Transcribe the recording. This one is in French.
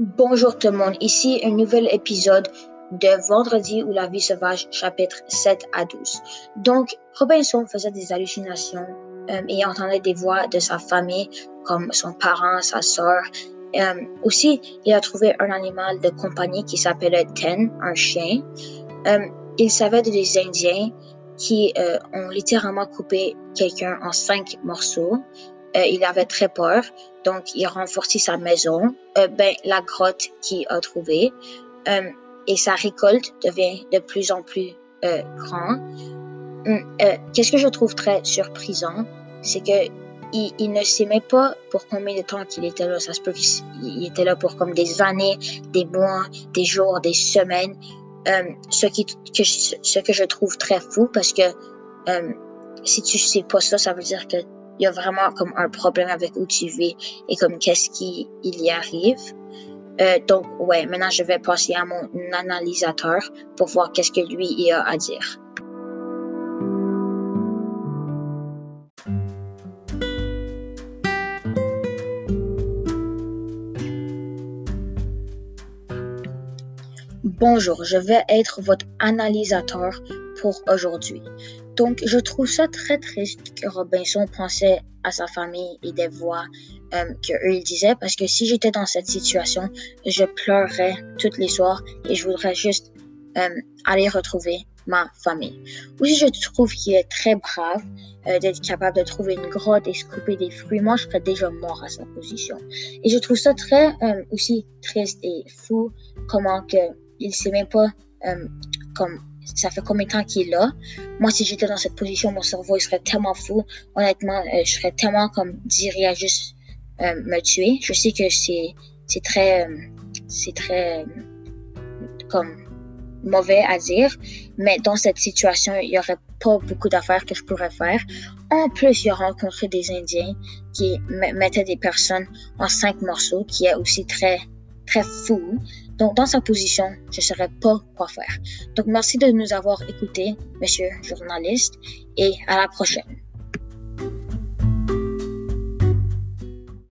Bonjour tout le monde, ici un nouvel épisode de Vendredi ou la vie sauvage, chapitre 7 à 12. Donc, Robinson faisait des hallucinations euh, et entendait des voix de sa famille, comme son parent, sa soeur. Euh, aussi, il a trouvé un animal de compagnie qui s'appelait Ten, un chien. Euh, il savait des Indiens qui ont littéralement coupé quelqu'un en cinq morceaux. il avait très peur, donc il a renforcé sa maison, ben, la grotte qu'il a trouvée et sa récolte devient de plus en plus euh, grand. Hum, euh, Qu'est-ce que je trouve très surprisant, c'est que il, il, ne s'aimait pas pour combien de temps qu'il était là. Ça se peut qu'il était là pour comme des années, des mois, des jours, des semaines. Um, ce, qui, que, ce que je trouve très fou parce que um, si tu sais pas ça, ça veut dire que il y a vraiment comme un problème avec où tu vis et comme qu'est-ce qui il y arrive. Euh, donc, ouais, maintenant je vais passer à mon analysateur pour voir qu'est-ce que lui il a à dire. Bonjour, je vais être votre analysateur pour aujourd'hui. Donc, je trouve ça très triste que Robinson pensait à sa famille et des voix euh, qu'eux ils disaient parce que si j'étais dans cette situation, je pleurerais toutes les soirs et je voudrais juste euh, aller retrouver ma famille. Aussi, je trouve qu'il est très brave euh, d'être capable de trouver une grotte et se couper des fruits. Moi, je serais déjà mort à sa position. Et je trouve ça très euh, aussi triste et fou comment que il sait même pas comme ça fait combien de temps qu'il est là? Moi, si j'étais dans cette position, mon cerveau il serait tellement fou. Honnêtement, euh, je serais tellement comme dirait à juste euh, me tuer. Je sais que c'est très euh, c'est très comme mauvais à dire, mais dans cette situation, il y aurait pas beaucoup d'affaires que je pourrais faire. En plus, j'ai rencontré des Indiens qui mettaient des personnes en cinq morceaux, qui est aussi très très fou. Donc, dans sa position, je ne saurais pas quoi faire. Donc, merci de nous avoir écoutés, monsieur journaliste, et à la prochaine.